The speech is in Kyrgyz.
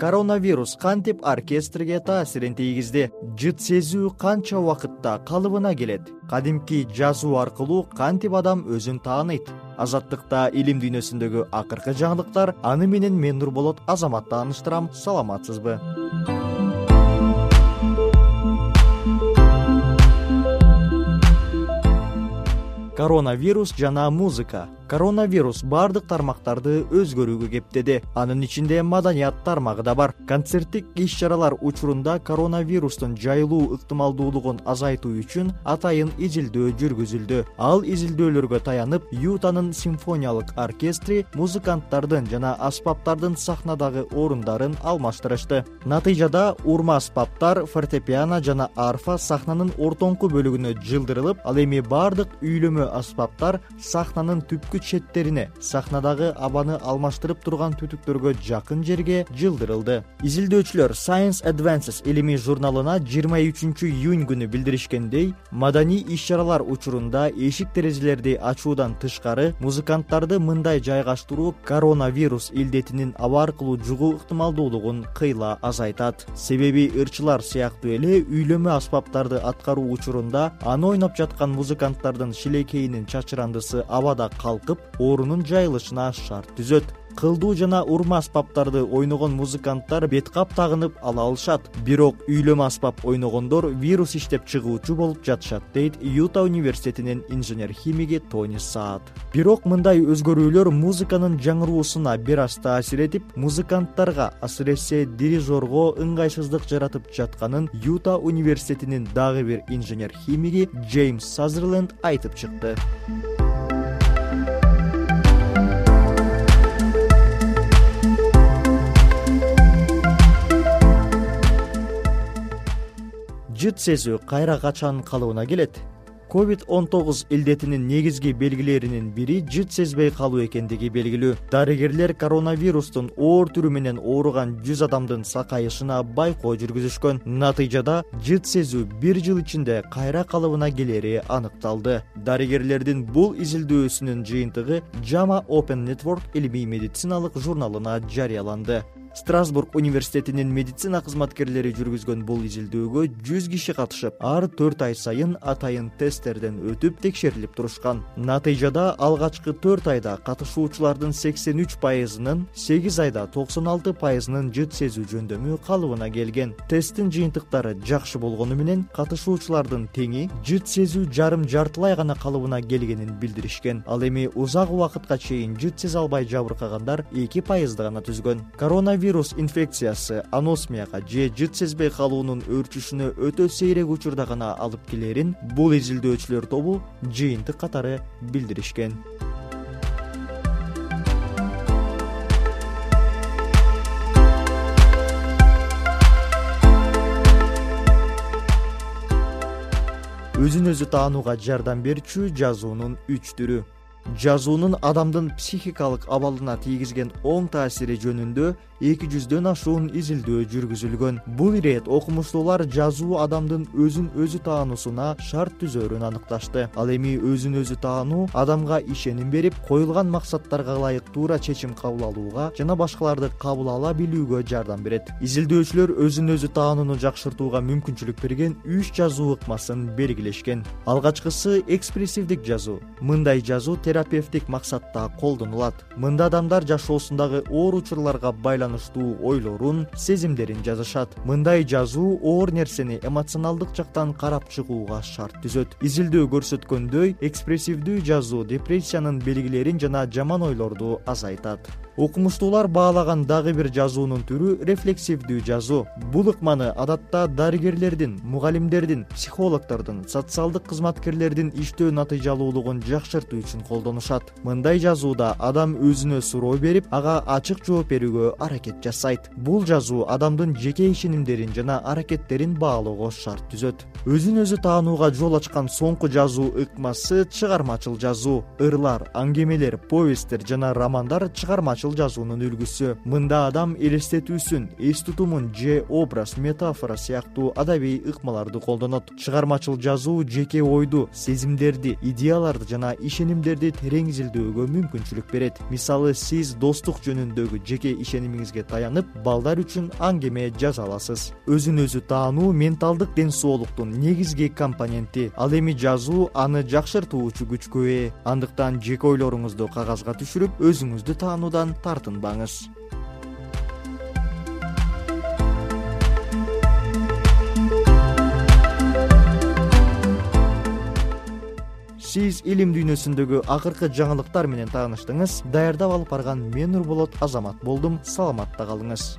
коронавирус кантип оркестрге таасирин тийгизди? Жыт сезүү канча убакытта калыбына келет? Кадимки жазуу аркылуу кантип адам өзүн тааныйт? Азаттыкта илим дүйнөсүндөгү акыркы жаңылыктар аны менен мен нурболот азамат тааныштырам саламатсызбы коронавирус жана музыка. Коронавирус баардык тармактарды өзгөрүүгө кептеди. Анын ичинде маданият тармагы да бар. Концерттик иш чаралар учурунда коронавирустун жайылуу ыктымалдуулугун азайтуу үчүн атайын изилдөө жүргүзүлдү. Ал изилдөөлөргө таянып ютанын симфониялык оркестри музыканттардын жана аспаптардын сахнадагы орундарын алмаштырышты. Натыйжада урма аспаптар фортепиано жана арфа сахнанын ортоңку бөлүгүнө жылдырылып ал эми баардык үйлөмө аспаптар сахнанын түпкү четтерине сахнадагы абаны алмаштырып турган түтүктөргө жакын жерге жылдырылды. Изилдөөчүлөр science advances илимий журналына жыйырма үчүнчү июнь күнү билдиришкендей маданий иш чаралар учурунда эшик терезелерди ачуудан тышкары музыканттарды мындай жайгаштыруу коронавирус илдетинин аба аркылуу жугуу ыктымалдуулугун кыйла азайтат. Себеби ырчылар сыяктуу эле үйлөмө аспаптарды аткаруу учурунда аны ойноп жаткан музыканттардын чачырандысы абада калкып орунун жайылышына шарт түзөт кылдуу жана урма аспаптарды ойногон музыканттар бет кап тагынып ала алышат. Бирок үйлөмө аспап ойногондор вирус иштеп чыгуучу болуп жатышат дейт юта университетинин инженер химиги тони саат. Бирок мындай өзгөрүүлөр музыканын жаңыруусуна бир аз таасир этип музыканттарга асыресе дирижерго ыңгайсыздык жаратып жатканын юта университетинин дагы бир инженер химиги джеймс сазерленд айтып чыкты жыт сезүү кайра качан калыбына келет? ковид он тогуз илдетинин негизги белгилеринин бири жыт сезбей калуу экендиги белгилүү. Дарыгерлер коронавирустун оор түрү менен ооруган жүз адамдын сакайышына байкоо жүргүзүшкөн. Натыйжада жыт сезүү бир жыл ичинде кайра калыбына келери аныкталды. Дарыгерлердин бул изилдөөсүнүн жыйынтыгы жама open network илимий медициналык журналына жарыяланды страсбург университетинин медицина кызматкерлери жүргүзгөн бул изилдөөгө жүз киши катышып ар төрт ай сайын атайын тесттерден өтүп текшерилип турушкан. Натыйжада алгачкы төрт айда катышуучулардын сексен үч пайызынын сегиз айда токсон алты пайызынын жыт сезүү жөндөмү калыбына келген. Тесттин жыйынтыктары жакшы болгону менен катышуучулардын теңи жыт сезүү жарым жартылай гана калыбына келгенин билдиришкен. Ал эми узак убакытка чейин жыт сезе албай жабыркагандар эки пайызды гана түзгөн вирус инфекциясы аносмияга же жыт сезбей калуунун өөрчүшүнө өтө сейрек учурда гана алып келерин бул изилдөөчүлөр тобу жыйынтык катары билдиришкен. Өзүн өзү таанууга жардам берчү жазуунун үч түрү жазуунун адамдын психикалык абалына тийгизген оң таасири жөнүндө эки жүздөн ашуун изилдөө жүргүзүлгөн. Бул ирет окумуштуулар жазуу адамдын өзүн өзү таануусуна шарт түзөөрүн аныкташты. Ал эми өзүн өзү таануу адамга ишеним берип коюлган максаттарга ылайык туура чечим кабыл алууга жана башкаларды кабыл ала билүүгө жардам берет. Изилдөөчүлөр өзүн өзү таанууну жакшыртууга мүмкүнчүлүк берген үч жазуу ыкмасын белгилешкен. Алгачкысы экспрессивдик жазуу. Мындай жазуу терапевтик максатта колдонулат. Мында адамдар жашоосундагы оор учурларга байланып ойлорун сезимдерин жазышат. Мындай жазуу оор нерсени эмоционалдык жактан карап чыгууга шарт түзөт. Изилдөө көрсөткөндөй экспрессивдүү жазуу депрессиянын белгилерин жана жаман ойлорду азайтат. Окумуштуулар баалаган дагы бир жазуунун түрү рефлексивдүү жазуу. Бул ыкманы адатта дарыгерлердин мугалимдердин психологдордун социалдык кызматкерлердин иштөө натыйжалуулугун жакшыртуу үчүн колдонушат. Мындай жазууда адам өзүнө суроо берип ага ачык жооп берүүгө аракет жасайт. Бул жазуу адамдын жеке ишенимдерин жана аракеттерин баалоого шарт түзөт. Өзүн өзү таанууга жол ачкан соңку жазуу ыкмасы чыгармачыл жазуу. Ырлар аңгемелер повесттер жана романдар чыгармачыл жазуунун үлгүсү. Мында адам элестетүүсүн эс тутумун же образ метафора сыяктуу адабий ыкмаларды колдонот. Чыгармачыл жазуу жеке ойду сезимдерди идеяларды жана ишенимдерди терең изилдөөгө мүмкүнчүлүк берет. Мисалы сиз достук жөнүндөгү жеке ишенимиңизге таянып балдар үчүн аңгеме жаза аласыз. Өзүн өзү таануу менталдык ден соолуктун негизги компоненти. Ал эми жазуу аны жакшыртуучу күчкө ээ андыктан жеке ойлоруңузду кагазга түшүрүп өзүңүздү таануудан тартынбаңыз сиз илим дүйнөсүндөгү акыркы жаңылыктар менен тааныштыңыз. Даярдап алып барган мен нурболот азамат болдум. Саламатта калыңыз